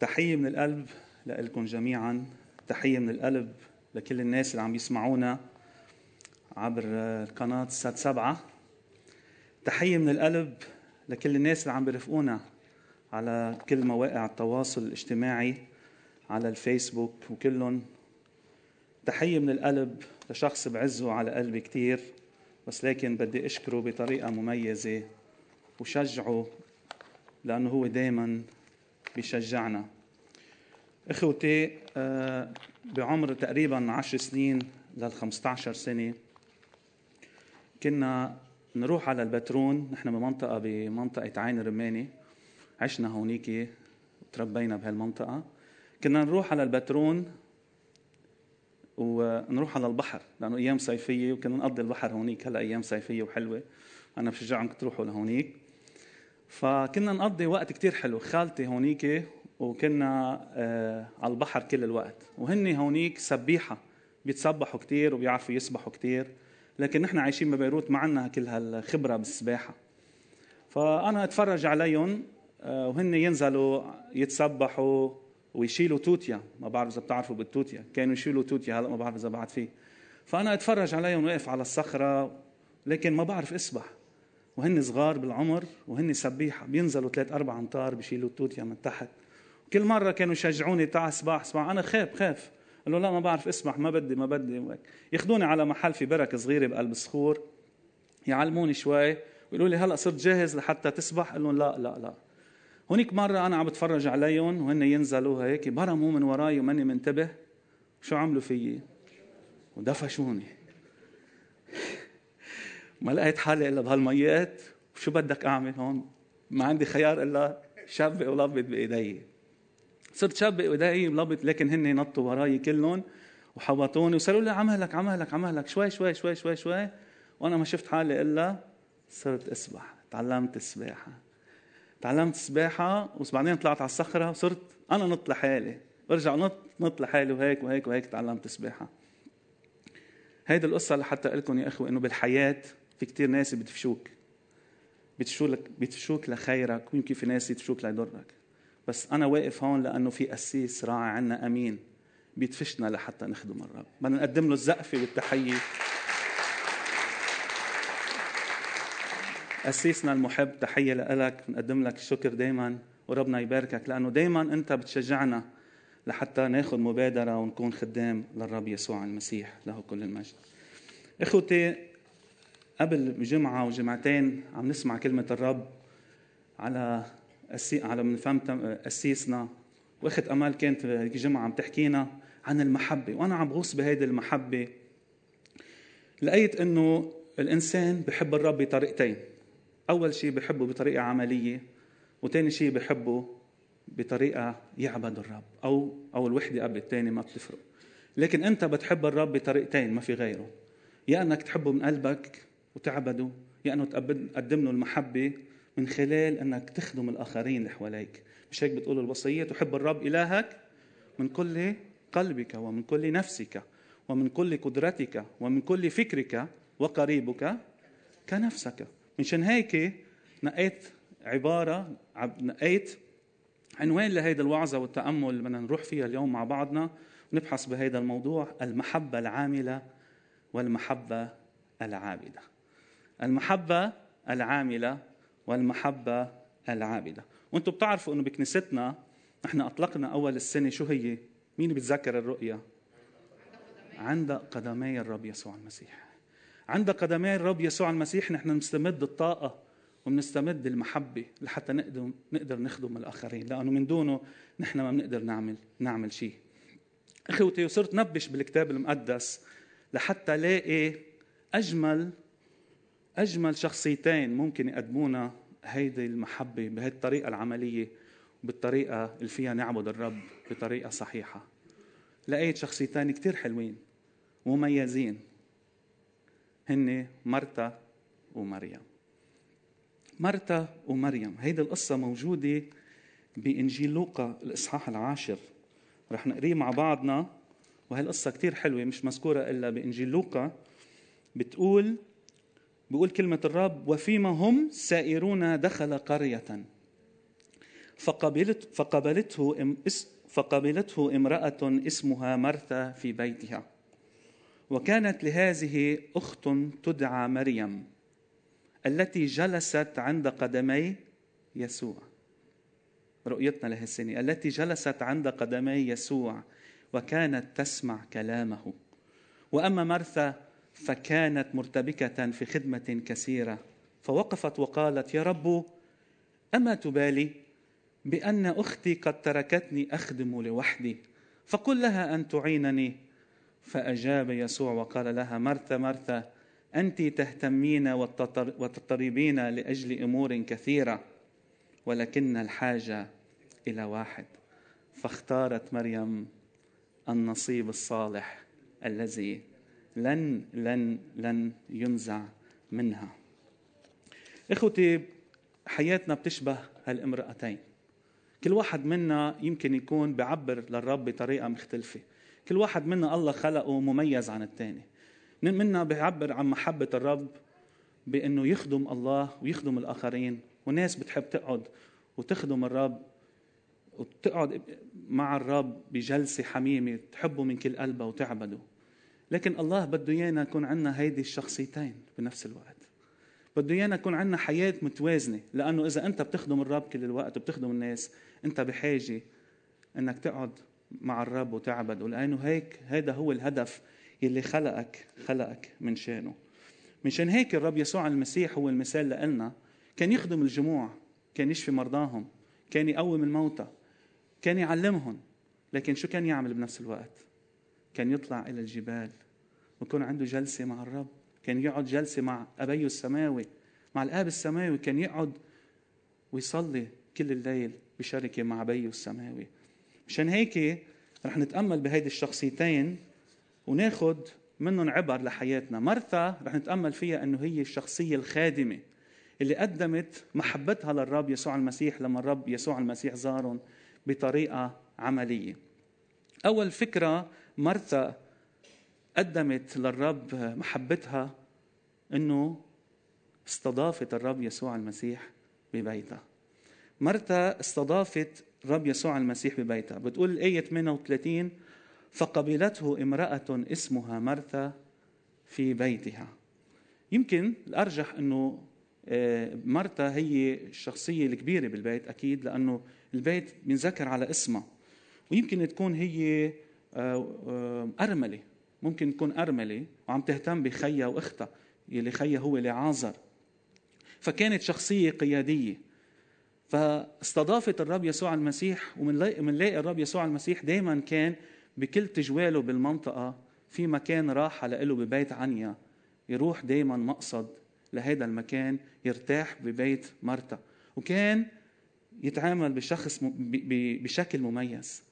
تحية من القلب لكم جميعا. تحية من القلب لكل الناس اللي عم يسمعونا عبر القناة سات سبعة. تحية من القلب لكل الناس اللي عم بيرفقونا على كل مواقع التواصل الاجتماعي على الفيسبوك وكلهم. تحية من القلب لشخص بعزه على قلبي كتير بس لكن بدي أشكره بطريقة مميزة وشجعه لأنه هو دايما بيشجعنا إخوتي آه، بعمر تقريبا عشر سنين لل 15 سنة كنا نروح على البترون نحن بمنطقه بمنطقة عين رماني عشنا هونيك وتربينا بهالمنطقة. كنا نروح على البترون ونروح على البحر لأنه أيام صيفية وكنا نقضي البحر هونيك هلا أيام صيفية وحلوة. أنا بشجعكم تروحوا لهونيك. فكنا نقضي وقت كتير حلو. خالتي هونيك وكنا آه على البحر كل الوقت. وهن هونيك سبيحة بيتسبحوا كتير وبيعرفوا يسبحوا كتير. لكن نحن عايشين ببيروت ما عندنا كل هالخبرة بالسباحة. فأنا أتفرج عليهم آه وهن ينزلوا يتسبحوا ويشيلوا توتيا. ما بعرف إذا بتعرفوا بالتوتيا. كانوا يشيلوا توتيا هلا ما بعرف إذا بعد فيه فأنا أتفرج عليهم واقف على الصخرة لكن ما بعرف أسبح. وهن صغار بالعمر وهن سبيحة بينزلوا ثلاث أربع أمتار بيشيلوا التوتيا من تحت. كل مرة كانوا يشجعوني تعال اسبح اسبح أنا خاف خاف قال له لا ما بعرف اسبح ما بدي ما بدي. ياخذوني على محل في بركة صغيرة بقلب صخور يعلموني شوي ويقولوا لي هلأ صرت جاهز لحتى تسبح. قال لهم لا لا لا. هونيك مرة أنا عم بتفرج عليهم وهن ينزلوا هيك برموا من وراي وماني منتبه. شو عملوا فيي؟ ودفشوني. ما لقيت حالي إلا بهالميات. وشو بدك أعمل هون؟ ما عندي خيار إلا شبق ولبط بإيدي. صرت شاب بايدي ملبط لكن هن نطوا وراي كلهم وحوطوني وصاروا لي عمهلك عمهلك عمهلك. شوي شوي شوي شوي شوي. وأنا ما شفت حالي إلا صرت أسبح. تعلمت السباحه تعلمت السباحه وبعدين طلعت على الصخرة وصرت أنا نط لحالي. برجع نط نط لحالي وهيك وهيك وهيك تعلمت السباحه هيدي القصة لحتى لكم يا إخوة إنه بالحياة في كتير ناس بتفشوك. بتفشوك بتفشوك لخيرك ويمكن في ناس يتفشوك ليضرك بس أنا واقف هون لأنه في قسيس راعي عنا أمين. بيدفشنا لحتى نخدم الرب. بدنا نقدم له الزقفة والتحية. قسيسنا المحب تحية لك نقدم لك الشكر دايما وربنا يباركك لأنه دايما أنت بتشجعنا لحتى ناخذ مبادرة ونكون خدام للرب يسوع المسيح له كل المجد. إخوتي قبل جمعة وجمعتين عم نسمع كلمة الرب على على من فهمت قسيسنا. وأخت أمال كانت جمعة عم تحكينا عن المحبة وأنا عم بغوص بهيدي المحبة. لقيت إنه الإنسان بحب الرب بطريقتين. أول شيء بحبه بطريقة عملية وثاني شيء بحبه بطريقة يعبد الرب أو أو الوحدة قبل الثاني ما بتفرق. لكن أنت بتحب الرب بطريقتين ما في غيره. يا إنك تحبه من قلبك وتعبده يا إنه تقدم له المحبة من خلال إنك تخدم الآخرين اللي حواليك. مش هيك بتقول الوصية؟ تحب الرب إلهك من كل قلبك ومن كل نفسك ومن كل قدرتك ومن كل فكرك وقريبك كنفسك. مشان هيك نقيت عبارة نقيت عنوان لهيدا الوعظة والتأمل بدنا نروح فيها اليوم مع بعضنا ونبحث بهيدا الموضوع المحبة العاملة والمحبة العابدة. المحبة العاملة والمحبة العابدة. وأنتم بتعرفوا انه بكنيستنا نحن أطلقنا أول السنة شو هي؟ مين بيتذكر الرؤيا عند قدمي الرب يسوع المسيح. عند قدمي الرب يسوع المسيح نحن نستمد الطاقة وبنستمد المحبة لحتى نقدر نقدر نخدم الآخرين لأنه من دونه نحن ما بنقدر نعمل نعمل شيء. اخوتي وصرت نبش بالكتاب المقدس لحتى لاقي أجمل أجمل شخصيتين ممكن يقدمونا هيدي المحبة بهي الطريقة العملية بالطريقة اللي فيها نعبد الرب بطريقة صحيحة. لقيت شخصيتين كتير حلوين مميزين هن مرتا ومريم. مرتا ومريم هيدي القصة موجودة بإنجيل لوقا الإصحاح العاشر. رح نقريه مع بعضنا وهي القصة كتير حلوة مش مذكورة إلا بإنجيل لوقا. بتقول بيقول كلمة الرب وفيما هم سائرون دخل قرية. فقبلت فقبلته فقبلته امرأة اسمها مرثا في بيتها. وكانت لهذه أخت تدعى مريم التي جلست عند قدمي يسوع. رؤيتنا لهالسنة التي جلست عند قدمي يسوع وكانت تسمع كلامه. وأما مرثا فكانت مرتبكة في خدمة كثيرة. فوقفت وقالت يا رب أما تبالي بأن أختي قد تركتني أخدم لوحدي فقل لها أن تعينني. فأجاب يسوع وقال لها مرثا مرثا أنت تهتمين وتضطربين لأجل أمور كثيرة ولكن الحاجة إلى واحد. فاختارت مريم النصيب الصالح الذي لن لن لن ينزع منها. إخوتي حياتنا بتشبه هالامرأتين. كل واحد منا يمكن يكون بعبر للرب بطريقة مختلفة. كل واحد منا الله خلقه مميز عن الثاني منا بيعبر عن محبة الرب بأنه يخدم الله ويخدم الآخرين وناس بتحب تقعد وتخدم الرب وتقعد مع الرب بجلسة حميمة تحبه من كل قلبها وتعبده. لكن الله بده إيانا يكون عندنا هيدي الشخصيتين بنفس الوقت. بده إيانا يكون عندنا حياة متوازنة لأنه إذا أنت بتخدم الرب كل الوقت وبتخدم الناس أنت بحاجة إنك تقعد مع الرب وتعبد. ولأنه هيك هذا هو الهدف يلي خلقك خلقك من شانه. مشان هيك الرب يسوع المسيح هو المثال لنا كان يخدم الجموع كان يشفي مرضاهم كان يقوم الموتى كان يعلمهم لكن شو كان يعمل بنفس الوقت؟ كان يطلع إلى الجبال ويكون عنده جلسة مع الرب كان يقعد جلسة مع أبيه السماوي مع الآب السماوي كان يقعد ويصلي كل الليل بشركة مع أبيه السماوي. مشان هيك رح نتأمل بهيدي الشخصيتين وناخد منهم عبر لحياتنا. مرثا رح نتأمل فيها أنه هي الشخصية الخادمة اللي قدمت محبتها للرب يسوع المسيح لما الرب يسوع المسيح زارهم بطريقة عملية. أول فكرة مرثا قدمت للرب محبتها إنه استضافت الرب يسوع المسيح ببيتها. مرثا استضافت الرب يسوع المسيح ببيتها. بتقول الآية 38 فقبلته امرأة اسمها مرثا في بيتها. يمكن الأرجح أنه آه، مرتا هي الشخصية الكبيرة بالبيت أكيد لأنه البيت بينذكر على اسمها. ويمكن تكون هي أرملة. ممكن تكون أرملة وعم تهتم بخيها وأختها يلي خيها هو لعازر فكانت شخصية قيادية. فاستضافت الرب يسوع المسيح ومنلاقي الرب يسوع المسيح دائما كان بكل تجواله بالمنطقة في مكان راحة له ببيت عنيا يروح دائما مقصد لهذا المكان يرتاح ببيت مرتا. وكان يتعامل بشخص بشكل مميز.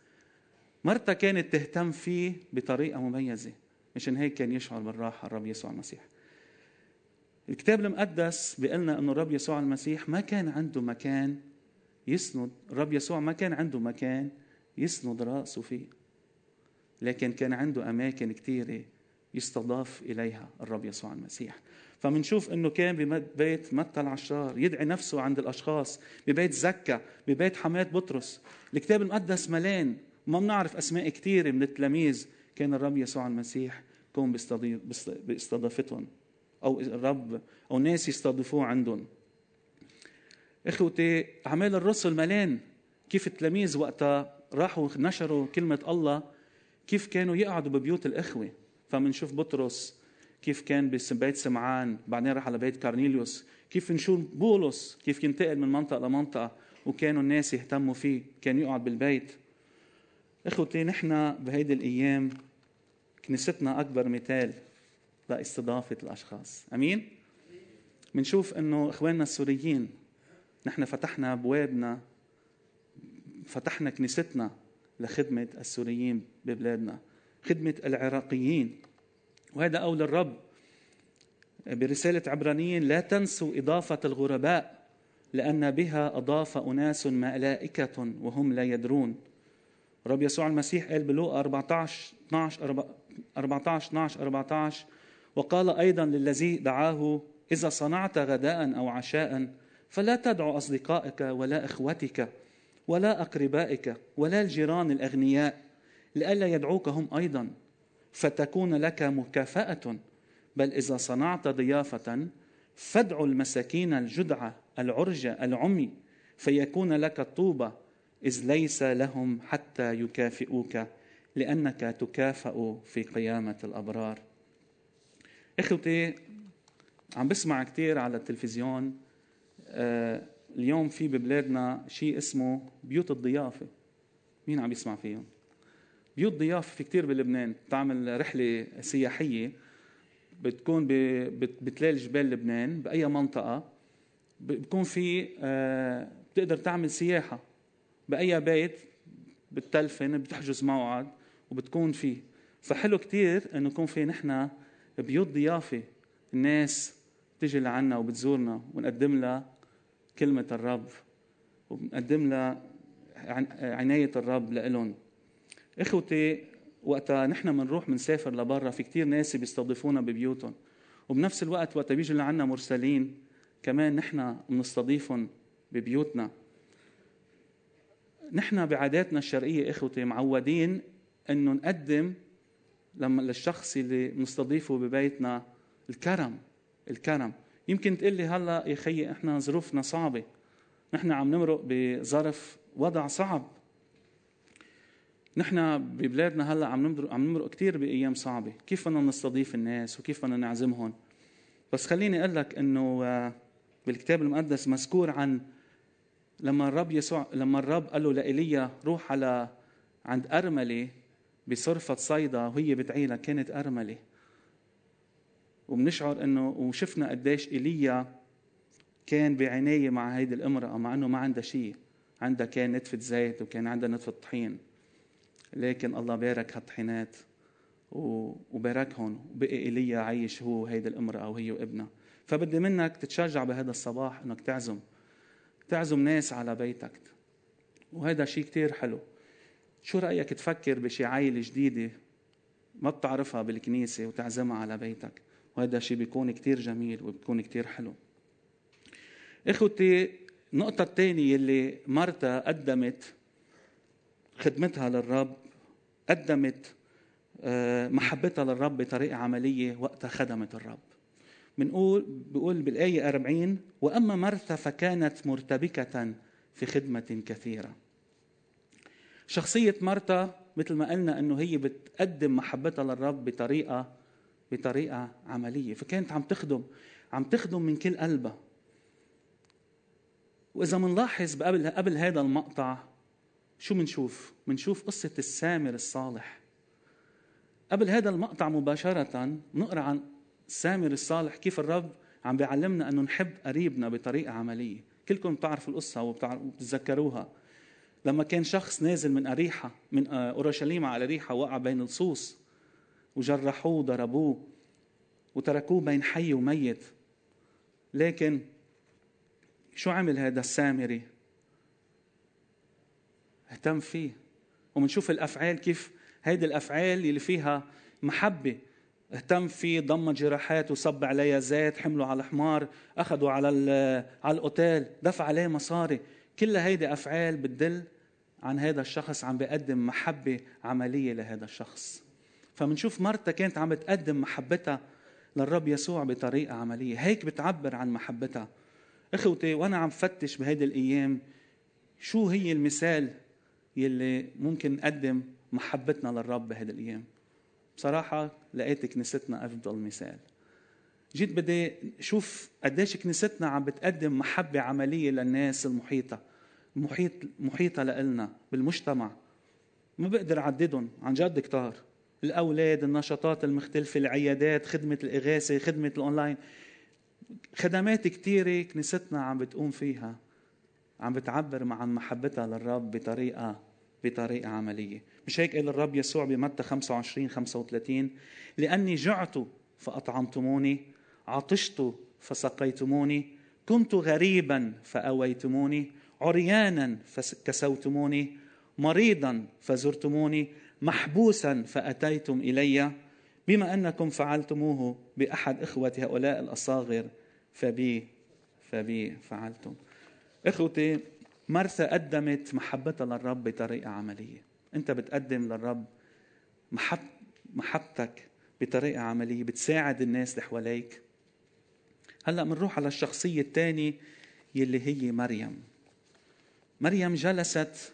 مرتا كانت تهتم فيه بطريقة مميزة؟ مشان هيك كان يشعر بالراحة الرب يسوع المسيح. الكتاب المقدس بيقلنا إنه الرب يسوع المسيح ما كان عنده مكان يسند الرب يسوع ما كان عنده مكان يسند رأسه فيه. لكن كان عنده أماكن كثيره يستضاف إليها الرب يسوع المسيح. فمنشوف إنه كان ببيت متى العشار يدعي نفسه عند الأشخاص ببيت زكا ببيت حماة بطرس. الكتاب المقدس ملان. ما بنعرف أسماء كثيره من التلاميذ. كان الرب يسوع المسيح يكون باستضافتهم أو الرب أو ناس يستضيفوه عندهم. إخوتي أعمال الرسل ملان. كيف التلاميذ وقتها راحوا نشروا كلمة الله؟ كيف كانوا يقعدوا ببيوت الإخوة؟ فمنشوف بطرس. كيف كان ببيت سمعان بعدين راح على بيت كارنيليوس. كيف نشوف بولس؟ كيف ينتقل من منطقة لمنطقة؟ وكانوا الناس يهتموا فيه. كان يقعد بالبيت. إخوتي نحن بهيدي الأيام كنيستنا أكبر مثال لاستضافة الأشخاص. أمين؟ بنشوف إنه إخواننا السوريين نحن فتحنا أبوابنا فتحنا كنيستنا لخدمة السوريين ببلادنا خدمة العراقيين. وهذا قول الرب برسالة عبرانيين لا تنسوا إضافة الغرباء لأن بها أضاف أناس ملائكة وهم لا يدرون. رب يسوع المسيح قال بلوقا 14 12 14 12 14 وقال أيضا للذي دعاه إذا صنعت غداء أو عشاء فلا تدعو أصدقائك ولا إخوتك ولا أقربائك ولا الجيران الأغنياء لئلا يدعوك هم أيضا فتكون لك مكافأة بل إذا صنعت ضيافة فادعوا المساكين الجدعة العرجة العمي فيكون لك الطوبة إذ ليس لهم حتى يكافئوك لأنك تكافأ في قيامة الأبرار. إخوتي عم بسمع كثير على التلفزيون آه اليوم في ببلادنا شيء اسمه بيوت الضيافة. مين عم يسمع فيهم؟ بيوت ضيافة في كثير بلبنان بتعمل رحلة سياحية بتكون بتلال جبال لبنان بأي منطقة بكون في آه بتقدر تعمل سياحة. بأي بيت بتلفن بتحجز موعد وبتكون فيه. فحلو كتير إنه يكون في نحن بيوت ضيافة الناس تجي لعنا وبتزورنا ونقدم لها كلمة الرب وبنقدم لها عناية الرب لإلهم. إخوتي وقتها نحن بنروح بنسافر لبرا في كتير ناس بيستضيفونا ببيوتهم. وبنفس الوقت وقت بيجي لعنا مرسلين كمان نحن بنستضيفهم ببيوتنا. نحن بعاداتنا الشرقية إخوتي معودين أنه نقدم لما للشخص اللي بنستضيفه ببيتنا الكرم الكرم. يمكن تقول لي هلأ يا خيي إحنا ظروفنا صعبة. نحن عم نمرق بظرف وضع صعب. نحن ببلادنا هلأ عم نمرق عم نمرق كثير بأيام صعبة. كيف بدنا نستضيف الناس وكيف بدنا نعزمهم؟ بس خليني أقول لك إنه آه، بالكتاب المقدس مذكور عن لما الرب يسوع لما الرب قال له لإيليا روح على عند أرملة بصرفة صيدا وهي بتعيلها كانت أرملة وبنشعر انه وشفنا قديش إيليا كان بعناية مع هيدي الأمرأة مع إنه ما عندها شيء. عندها كان نتفة زيت وكان عندها نتفة طحين. لكن الله بارك هالطحينات وباركهم. وبقي إيليا عايش هو وهيدي الأمرأة وهي وابنها. فبدي منك تتشجع بهذا الصباح إنك تعزم. تعزم ناس على بيتك. وهذا شيء كتير حلو. شو رأيك تفكر بشي عائلة جديدة ما بتعرفها بالكنيسة وتعزمها على بيتك؟ وهذا الشيء بيكون كتير جميل وبيكون كتير حلو. إخوتي النقطة الثانية اللي مرتا قدمت خدمتها للرب قدمت آه، محبتها للرب بطريقة عملية وقتها خدمت الرب. بنقول بيقول بالآية 40 وأما مرثا فكانت مرتبكة في خدمة كثيرة. شخصية مرتا مثل ما قلنا أنه هي بتقدم محبتها للرب بطريقة بطريقة عملية. فكانت عم تخدم عم تخدم من كل قلبها. وإذا منلاحظ قبل قبل هذا المقطع شو منشوف؟ منشوف قصة السامر الصالح. قبل هذا المقطع مباشرة نقرأ عن السامر الصالح كيف الرب عم بيعلمنا أنه نحب قريبنا بطريقة عملية. كلكم بتعرفوا القصة وبتتذكروها لما كان شخص نازل من أريحة من آه، أورشليم على أريحة وقع بين لصوص وجرحوه وضربوه وتركوه بين حي وميت. لكن شو عمل هذا السامري؟ اهتم فيه. ومنشوف الأفعال كيف هيدي الأفعال اللي فيها محبة. اهتم فيه ضم جراحات وصب عليها زيت حمله على الحمار اخذوا على على الأوتيل دفع عليه مصاري. كل هيدي أفعال بتدل عن هذا الشخص عم بيقدم محبة عملية لهذا الشخص. فمنشوف مرتا كانت عم تقدم محبتها للرب يسوع بطريقة عملية. هيك بتعبر عن محبتها. إخوتي وأنا عم فتش بهيدي الأيام شو هي المثال يلي ممكن نقدم محبتنا للرب بهيدي الأيام. بصراحة لقيت كنيستنا أفضل مثال. جيت بدي شوف قديش كنيستنا عم بتقدم محبة عملية للناس المحيطة محيط محيطة لإلنا بالمجتمع. ما بقدر أعددهم عن جد كتار. الأولاد النشاطات المختلفة العيادات خدمة الإغاثة خدمة الأونلاين. خدمات كثيره كنيستنا عم بتقوم فيها عم بتعبر عن محبتها للرب بطريقة بطريقة عملية. مش هيك قال الرب يسوع بمتى 25 35 لأني جعت فأطعمتموني عطشت فسقيتموني كنت غريبا فأويتموني عريانا فكسوتموني مريضا فزرتموني محبوسا فأتيتم إلي. بما أنكم فعلتموه بأحد إخوة هؤلاء الأصاغر فبي فبي فعلتم. إخوتي مرثا قدمت محبتها للرب بطريقة عملية. أنت بتقدم للرب محب محبتك بطريقة عملية بتساعد الناس اللي حواليك. هلأ بنروح على الشخصية الثانية يلي هي مريم. مريم جلست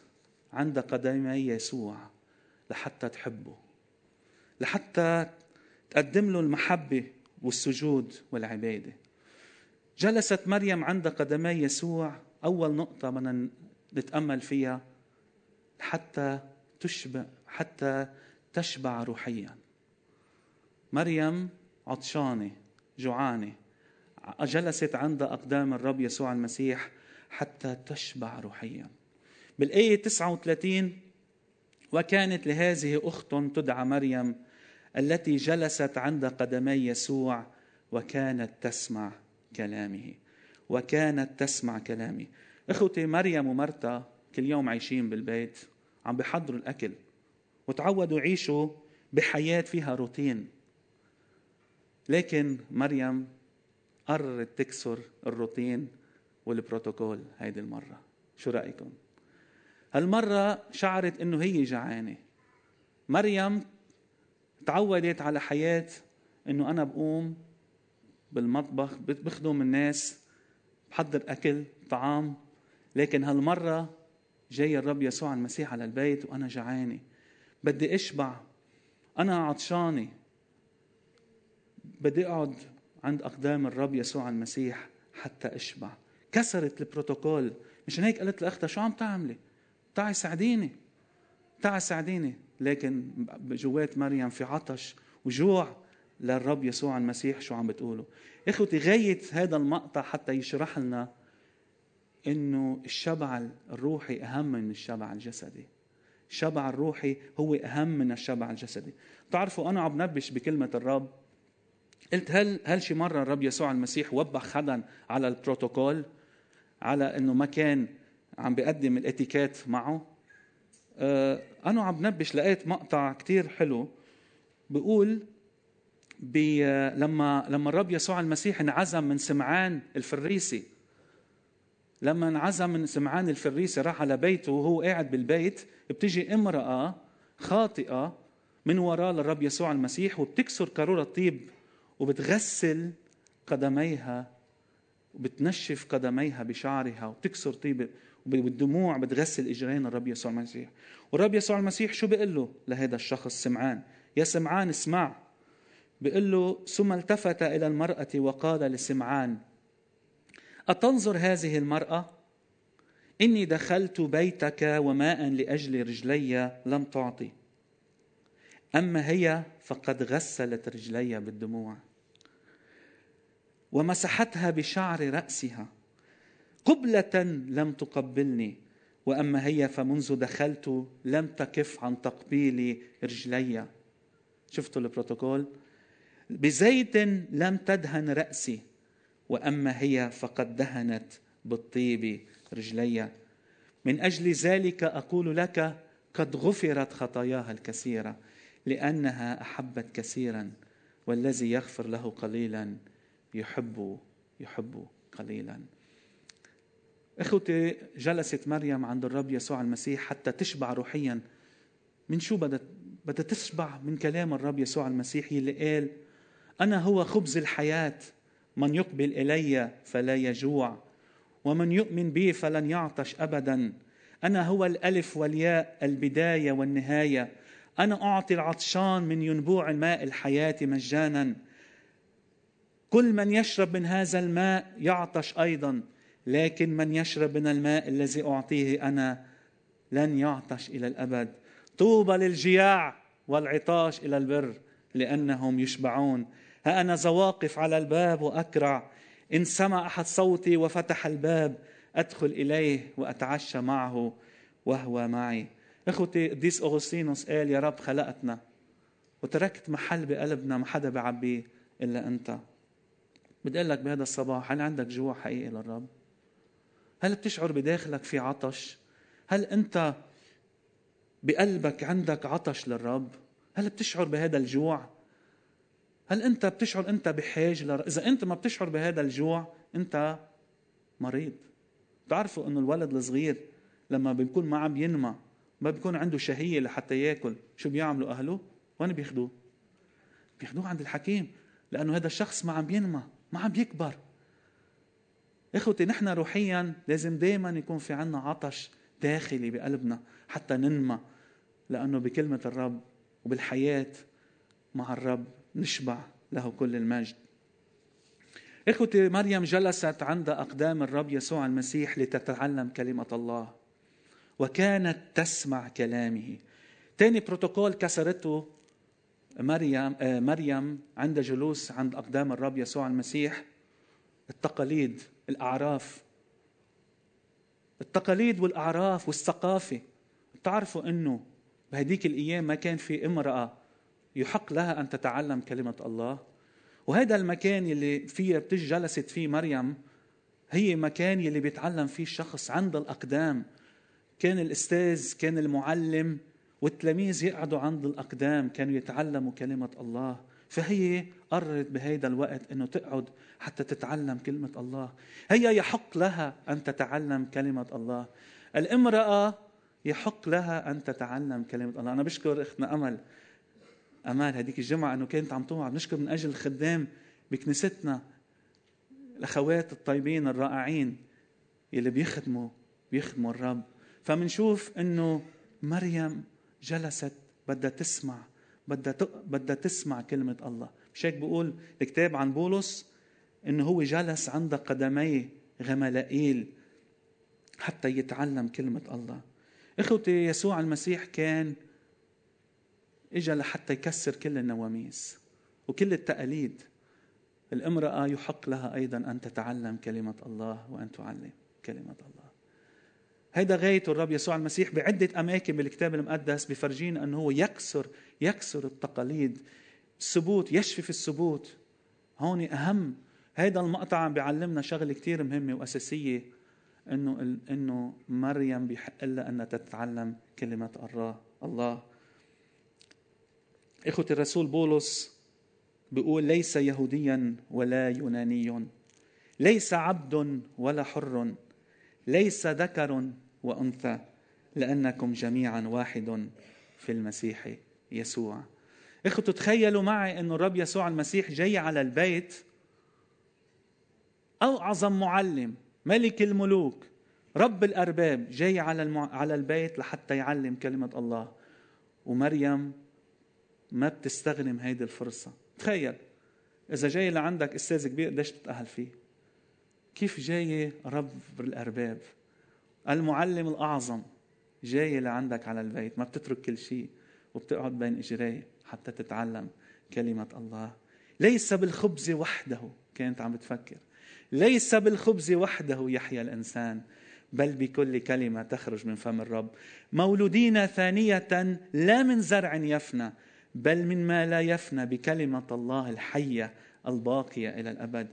عند قدمي يسوع لحتى تحبه لحتى تقدم له المحبة والسجود والعبادة. جلست مريم عند قدمي يسوع أول نقطة بدنا نتأمل فيها حتى تشبع حتى تشبع روحيا. مريم عطشانة جوعانة جلست عند أقدام الرب يسوع المسيح حتى تشبع روحيا. بالآية 39 وكانت لهذه أخت تدعى مريم التي جلست عند قدمي يسوع وكانت تسمع كلامه. وكانت تسمع كلامي إخوتي مريم ومرتا كل يوم عايشين بالبيت. عم بيحضروا الأكل وتعودوا يعيشوا بحياة فيها روتين. لكن مريم قررت تكسر الروتين والبروتوكول هيدي المرة. شو رأيكم؟ هالمرة شعرت إنه هي جعانة. مريم تعودت على حياة إنه أنا بقوم بالمطبخ بخدم الناس بحضر أكل طعام. لكن هالمرة جاي الرب يسوع المسيح على البيت وأنا جعانه بدي أشبع. أنا عطشانه بدي أقعد عند أقدام الرب يسوع المسيح حتى أشبع. كسرت البروتوكول. مشان هيك قلت لأختها شو عم تعملي؟ تعي ساعديني. تعي ساعديني. لكن جوات مريم في عطش وجوع للرب يسوع المسيح شو عم بتقولوا إخوتي غاية هذا المقطع حتى يشرح لنا إنه الشبع الروحي أهم من الشبع الجسدي. الشبع الروحي هو أهم من الشبع الجسدي. بتعرفوا أنا عم نبش بكلمة الرب. قلت هل هل شي مرة الرب يسوع المسيح وبخ حدا على البروتوكول؟ على إنه ما كان عم بيقدم الإتيكيت معه؟ آه أنا عم نبش لقيت مقطع كتير حلو بيقول لما لما الرب يسوع المسيح انعزم من سمعان الفريسي لما انعزم سمعان الفريسي راح على بيته وهو قاعد بالبيت بتجي امرأة خاطئة من وراء للرب يسوع المسيح وبتكسر قارورة طيب وبتغسل قدميها وبتنشف قدميها بشعرها وبتكسر طيب بالدموع بتغسل إجرين الرب يسوع المسيح. والرب يسوع المسيح شو بيقول له لهذا الشخص سمعان؟ يا سمعان اسمع. بيقول له ثم التفت إلى المرأة وقال لسمعان أتنظر هذه المرأة؟ إني دخلت بيتك وماء لأجل رجلي لم تعطي. أما هي فقد غسلت رجلي بالدموع ومسحتها بشعر رأسها. قبلة لم تقبلني وأما هي فمنذ دخلت لم تكف عن تقبيل رجلي. شفتوا البروتوكول؟ بزيت لم تدهن رأسي. وأما هي فقد دهنت بالطيب رجلي. من أجل ذلك أقول لك قد غفرت خطاياها الكثيرة لأنها أحبت كثيرا والذي يغفر له قليلا يحب يحب قليلا. إخوتي جلست مريم عند الرب يسوع المسيح حتى تشبع روحيا. من شو بدها بدها تشبع من كلام الرب يسوع المسيح اللي قال أنا هو خبز الحياة. من يقبل إلي فلا يجوع ومن يؤمن بي فلن يعطش ابدا. أنا هو الألف والياء البداية والنهاية. أنا أعطي العطشان من ينبوع الماء الحياة مجانا. كل من يشرب من هذا الماء يعطش أيضا لكن من يشرب من الماء الذي أعطيه أنا لن يعطش إلى الأبد. طوبى للجياع والعطاش إلى البر لأنهم يشبعون. ها أنا زواقف على الباب وأكرع إن سمع أحد صوتي وفتح الباب أدخل إليه وأتعشى معه وهو معي إخوتي قديس أغسطينوس قال يا رب خلقتنا وتركت محل بقلبنا ما حدا بعبيه إلا أنت بدي أقول لك بهذا الصباح هل عندك جوع حقيقي للرب؟ هل بتشعر بداخلك في عطش؟ هل أنت بقلبك عندك عطش للرب؟ هل بتشعر بهذا الجوع؟ هل أنت بتشعر أنت بحاجة لر... إذا أنت ما بتشعر بهذا الجوع أنت مريض. بتعرفوا إنه الولد الصغير لما بيكون ما عم ينمى ما بيكون عنده شهية لحتى ياكل شو بيعملوا أهله؟ وين بياخذوه بياخذوه عند الحكيم لأنه هذا الشخص ما عم ينمى ما عم يكبر. إخوتي نحن روحيا لازم دائما يكون في عنا عطش داخلي بقلبنا حتى ننمى لأنه بكلمة الرب وبالحياة مع الرب نشبع له كل المجد. إخوتي مريم جلست عند أقدام الرب يسوع المسيح لتتعلم كلمة الله وكانت تسمع كلامه. ثاني بروتوكول كسرته مريم آه، مريم عند جلوس عند أقدام الرب يسوع المسيح. التقاليد الأعراف. التقاليد والأعراف والثقافة. بتعرفوا إنه بهديك الأيام ما كان في امرأة يحق لها أن تتعلم كلمة الله. وهذا المكان اللي فيه بتج جلست فيه مريم هي مكان يلي بيتعلم فيه الشخص عند الأقدام. كان الأستاذ كان المعلم والتلاميذ يقعدوا عند الأقدام كانوا يتعلموا كلمة الله. فهي قررت بهيدا الوقت إنه تقعد حتى تتعلم كلمة الله. هي يحق لها أن تتعلم كلمة الله. الامرأة يحق لها أن تتعلم كلمة الله. أنا بشكر أختنا أمل أمال هذيك الجمعة إنه كانت عم توعد نشكر من أجل الخدام بكنيستنا الأخوات الطيبين الرائعين يلي بيخدموا بيخدموا الرب. فمنشوف إنه مريم جلست بدها تسمع بدها بدها تسمع كلمة الله. مش هيك بقول الكتاب عن بولس؟ إنه هو جلس عند قدمي غملائيل حتى يتعلم كلمة الله. إخوتي يسوع المسيح كان اجى لحتى يكسر كل النواميس وكل التقاليد. الامرأة يحق لها أيضا أن تتعلم كلمة الله وأن تعلم كلمة الله. هيدا غاية الرب يسوع المسيح بعدة أماكن بالكتاب المقدس بفرجينا أنه هو يكسر يكسر التقاليد. الثبوت يشفي في الثبوت. هون أهم. هيدا المقطع عم بيعلمنا شغلة كثير مهمة وأساسية إنه إنه مريم بحق لها أنها تتعلم كلمة الله الله. إخوة الرسول بولس بيقول ليس يهوديا ولا يوناني ليس عبد ولا حر ليس ذكر وأنثى لأنكم جميعا واحد في المسيح يسوع إخوة تخيلوا معي أن الرب يسوع المسيح جاي على البيت أعظم معلم ملك الملوك رب الأرباب جاي على. على البيت لحتى يعلم كلمة الله ومريم ما بتستغنم هيدي الفرصة. تخيل إذا جاي لعندك أستاذ كبير قديش بتتأهل فيه؟ كيف جاي رب الأرباب؟ المعلم الأعظم جاي لعندك على البيت ما بتترك كل شيء وبتقعد بين إجريه حتى تتعلم كلمة الله. ليس بالخبز وحده كانت عم بتفكر. ليس بالخبز وحده يحيا الإنسان بل بكل كلمة تخرج من فم الرب. مولودين ثانية لا من زرع يفنى بل مما لا يفنى بكلمة الله الحية الباقية إلى الأبد.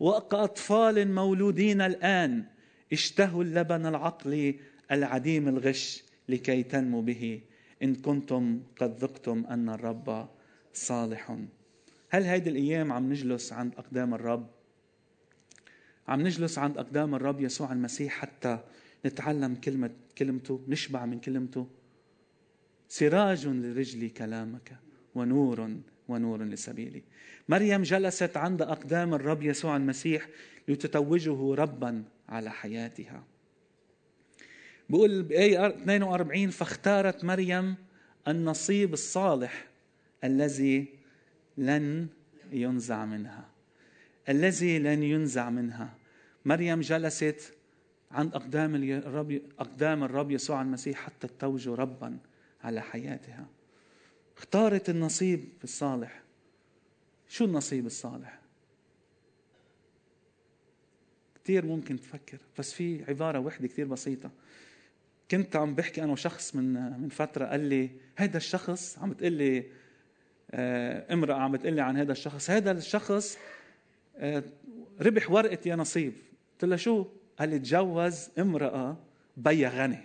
وكأطفال مولودين الآن اشتهوا اللبن العقلي العديم الغش لكي تنمو به. إن كنتم قد ذقتم أن الرب صالح. هل هيدي الأيام عم نجلس عند أقدام الرب؟ عم نجلس عند أقدام الرب يسوع المسيح حتى نتعلم كلمة كلمته نشبع من كلمته. سراج لرجلي كلامك ونور ونور لسبيلي. مريم جلست عند أقدام الرب يسوع المسيح لتتوجه ربا على حياتها. بقول بآية 42 فاختارت مريم النصيب الصالح الذي لن ينزع منها. الذي لن ينزع منها. مريم جلست عند أقدام الرب أقدام الرب يسوع المسيح حتى تتوج ربا على حياتها. اختارت النصيب الصالح. شو النصيب الصالح؟ كثير ممكن تفكر بس في عبارة وحدة كثير بسيطة. كنت عم بحكي أنا وشخص من من فترة قال لي هذا الشخص عم تقول لي آه، امرأة عم بتقول لي عن هذا الشخص هذا الشخص آه، ربح ورقة يا نصيب. قلت له شو؟ قال لي تجوز امرأة بيا غني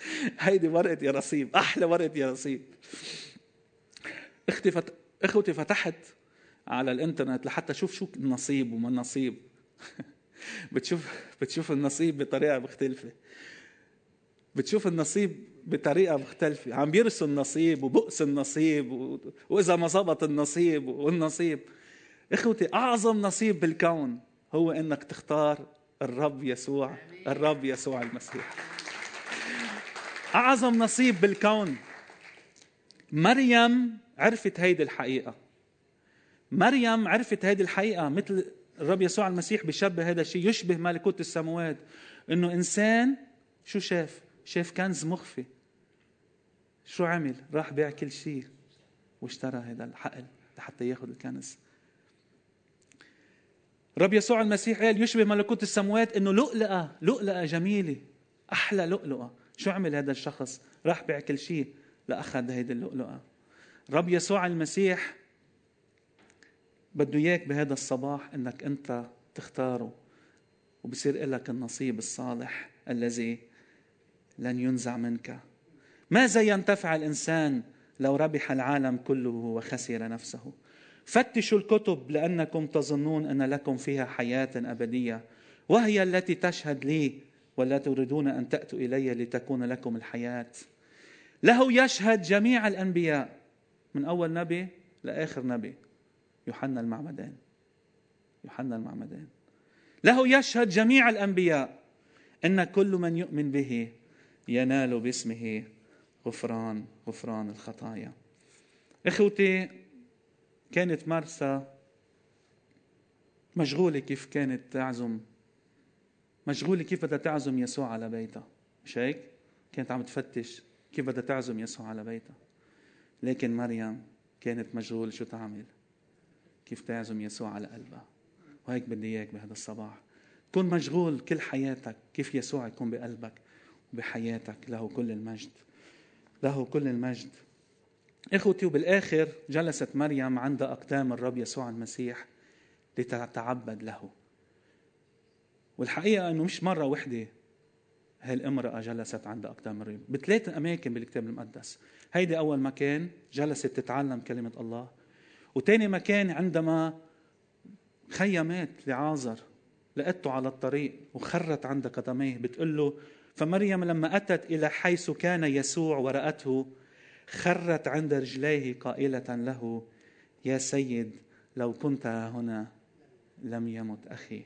هيدي ورقة يا نصيب أحلى ورقة يا نصيب. أختي فت... إخوتي فتحت على الإنترنت لحتى أشوف شو النصيب وما النصيب. بتشوف بتشوف النصيب بطريقة مختلفة. بتشوف النصيب بطريقة مختلفة. عم بيرسوا النصيب وبؤس النصيب و... وإذا ما زبط النصيب والنصيب. إخوتي أعظم نصيب بالكون هو إنك تختار الرب يسوع الرب يسوع المسيح. أعظم نصيب بالكون. مريم عرفت هيدي الحقيقة. مريم عرفت هيدي الحقيقة مثل الرب يسوع المسيح بيشبه هذا الشيء يشبه ملكوت السماوات. إنه إنسان شو شاف؟ شاف كنز مخفي. شو عمل؟ راح بيع كل شيء واشترى هذا الحقل لحتى ياخذ الكنز. رب يسوع المسيح قال يشبه ملكوت السماوات إنه لؤلؤة لؤلؤة جميلة أحلى لؤلؤة. شو عمل هذا الشخص؟ راح بيع كل شيء. لاخذ هيدي اللؤلؤة. رب يسوع المسيح بده إياك بهذا الصباح إنك أنت تختاره وبصير لك النصيب الصالح الذي لن ينزع منك. ماذا ينتفع الإنسان لو ربح العالم كله وخسر نفسه؟ فتشوا الكتب لأنكم تظنون أن لكم فيها حياة أبدية وهي التي تشهد لي ولا تريدون أن تأتوا إلي لتكون لكم الحياة. له يشهد جميع الأنبياء. من أول نبي لآخر نبي. يوحنا المعمدان. يوحنا المعمدان. له يشهد جميع الأنبياء. إن كل من يؤمن به ينال باسمه غفران غفران الخطايا. إخوتي كانت مرسى مشغولة كيف كانت تعزم مشغولة كيف بدها تعزم يسوع على بيتها؟ مش هيك؟ كانت عم تفتش كيف بدها تعزم يسوع على بيتها. لكن مريم كانت مشغولة شو تعمل؟ كيف تعزم يسوع على قلبها؟ وهيك بدي إياك بهذا الصباح. كن مشغول كل حياتك كيف يسوع يكون بقلبك وبحياتك. له كل المجد. له كل المجد. إخوتي وبالآخر جلست مريم عند أقدام الرب يسوع المسيح لتتعبد له. والحقيقة إنه مش مرة وحدة هالامرأة جلست عند أقدام الرب بثلاث أماكن بالكتاب المقدس. هيدي أول مكان جلست تتعلم كلمة الله. وتاني مكان عندما خيا مات لعازر لقته على الطريق وخرت عند قدميه بتقول له فمريم لما أتت إلى حيث كان يسوع ورأته خرت عند رجليه قائلة له يا سيد لو كنت هنا لم يمت أخي.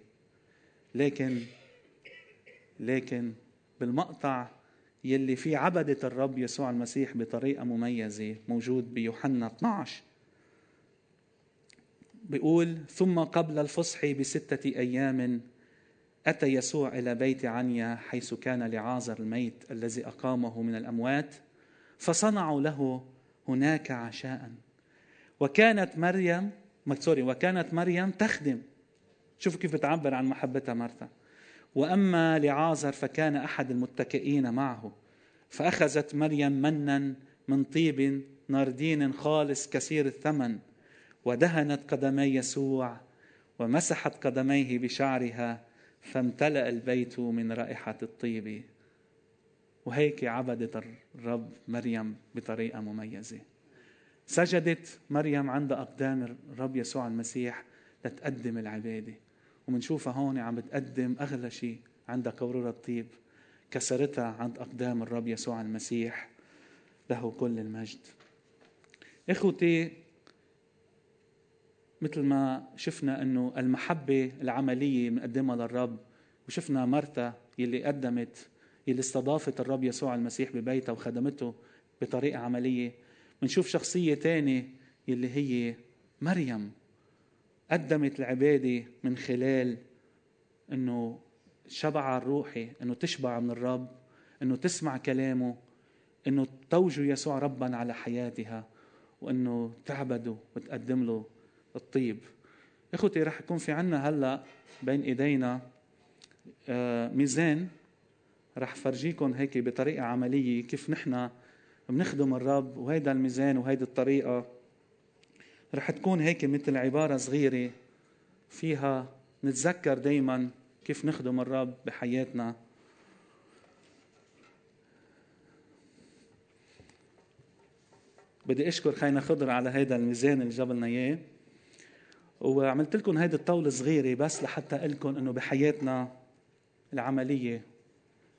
لكن لكن بالمقطع يلي فيه عبدة الرب يسوع المسيح بطريقة مميزة موجود بيوحنا 12 بيقول ثم قبل الفصح بستة أيام أتى يسوع إلى بيت عنيا حيث كان لعازر الميت الذي أقامه من الأموات فصنعوا له هناك عشاء. وكانت مريم سوري وكانت مريم تخدم شوفوا كيف بتعبر عن محبتها مرثا وأما لعازر فكان أحد المتكئين معه فأخذت مريم منا من طيب ناردين خالص كثير الثمن ودهنت قدمي يسوع ومسحت قدميه بشعرها فامتلأ البيت من رائحة الطيب. وهيك عبدت الرب مريم بطريقة مميزة. سجدت مريم عند أقدام الرب يسوع المسيح لتقدم العبادة. ومنشوفها هون عم بتقدم أغلى شيء عند قورورة الطيب كسرتها عند أقدام الرب يسوع المسيح له كل المجد. إخوتي مثل ما شفنا إنه المحبة العملية بنقدمها للرب وشفنا مرتا يلي قدمت يلي استضافت الرب يسوع المسيح ببيتها وخدمته بطريقة عملية. بنشوف شخصية ثانية يلي هي مريم. قدمت العباده من خلال إنه شبع الروحي إنه تشبع من الرب إنه تسمع كلامه إنه توجه يسوع ربا على حياتها وإنه تعبده وتقدم له الطيب. إخوتي رح يكون في عنا هلأ بين إيدينا آه، ميزان. رح فرجيكم هيك بطريقة عملية كيف نحن بنخدم الرب وهيدا الميزان وهيدي الطريقة. رح تكون هيك مثل عبارة صغيرة فيها نتذكر دائما كيف نخدم الرب بحياتنا. بدي أشكر خينا خضر على هيدا الميزان اللي جاب لنا إياه. وعملت لكم هيدي الطاولة صغيرة بس لحتى أقول لكم إنه بحياتنا العملية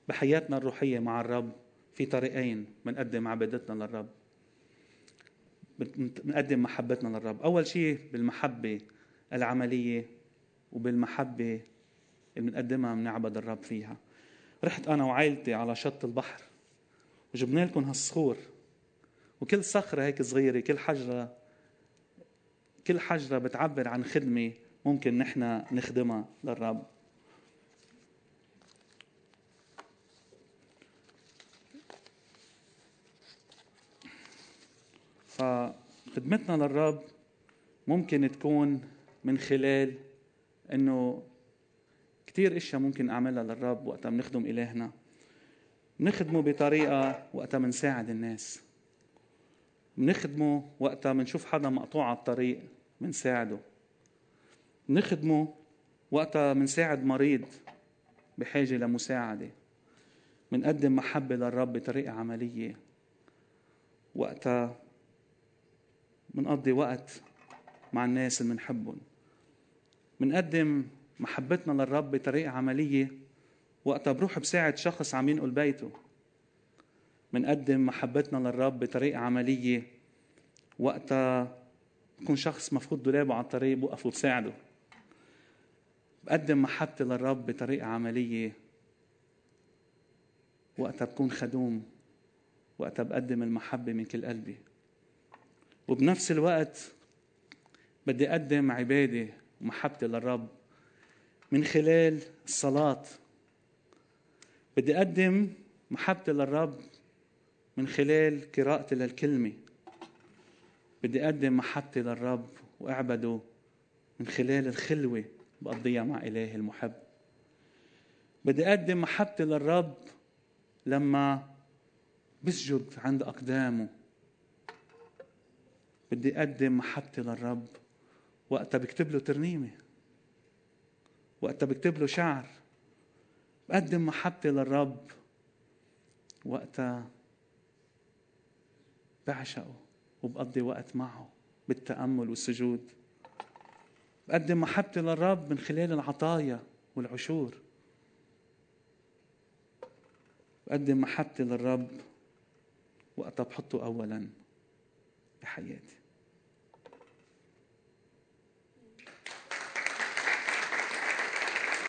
بحياتنا الروحية مع الرب في طريقين بنقدم عبادتنا للرب. بنقدم محبتنا للرب. أول شيء بالمحبة العملية وبالمحبة اللي بنقدمها بنعبد الرب فيها. رحت أنا وعائلتي على شط البحر وجبنا لكم هالصخور وكل صخرة هيك صغيرة كل حجرة كل حجرة بتعبر عن خدمة ممكن نحن نخدمها للرب. فخدمتنا للرب ممكن تكون من خلال إنه كثير إشياء ممكن أعملها للرب وقتها بنخدم إلهنا. بنخدمه بطريقة وقتها بنساعد الناس. بنخدمه وقتها بنشوف حدا مقطوع على الطريق بنساعده. بنخدمه وقتها بنساعد مريض بحاجة لمساعدة. بنقدم محبة للرب بطريقة عملية. وقتها بنقضي وقت مع الناس اللي بنحبهم. بنقدم محبتنا للرب بطريقة عملية وقتها بروح بساعد شخص عم ينقل بيته. بنقدم محبتنا للرب بطريقة عملية وقتها بكون شخص مفقود دولابه على الطريق بوقف وبساعده بقدم محبتي للرب بطريقة عملية وقتها بكون خدوم. وقتها بقدم المحبة من كل قلبي. وبنفس الوقت بدي أقدم عبادة ومحبتي للرب من خلال الصلاة. بدي أقدم محبتي للرب من خلال قراءتي للكلمة. بدي أقدم محبتي للرب وأعبده من خلال الخلوة بقضيها مع إلهي المحب. بدي أقدم محبتي للرب لما بسجد عند أقدامه. بدي أقدم محبتي للرب. وقتها بكتب له ترنيمة. وقتها بكتب له شعر. بقدم محبتي للرب. وقتها بعشقه وبقضي وقت معه بالتأمل والسجود. بقدم محبتي للرب من خلال العطايا والعشور. بقدم محبتي للرب. وقتها بحطه أولا بحياتي.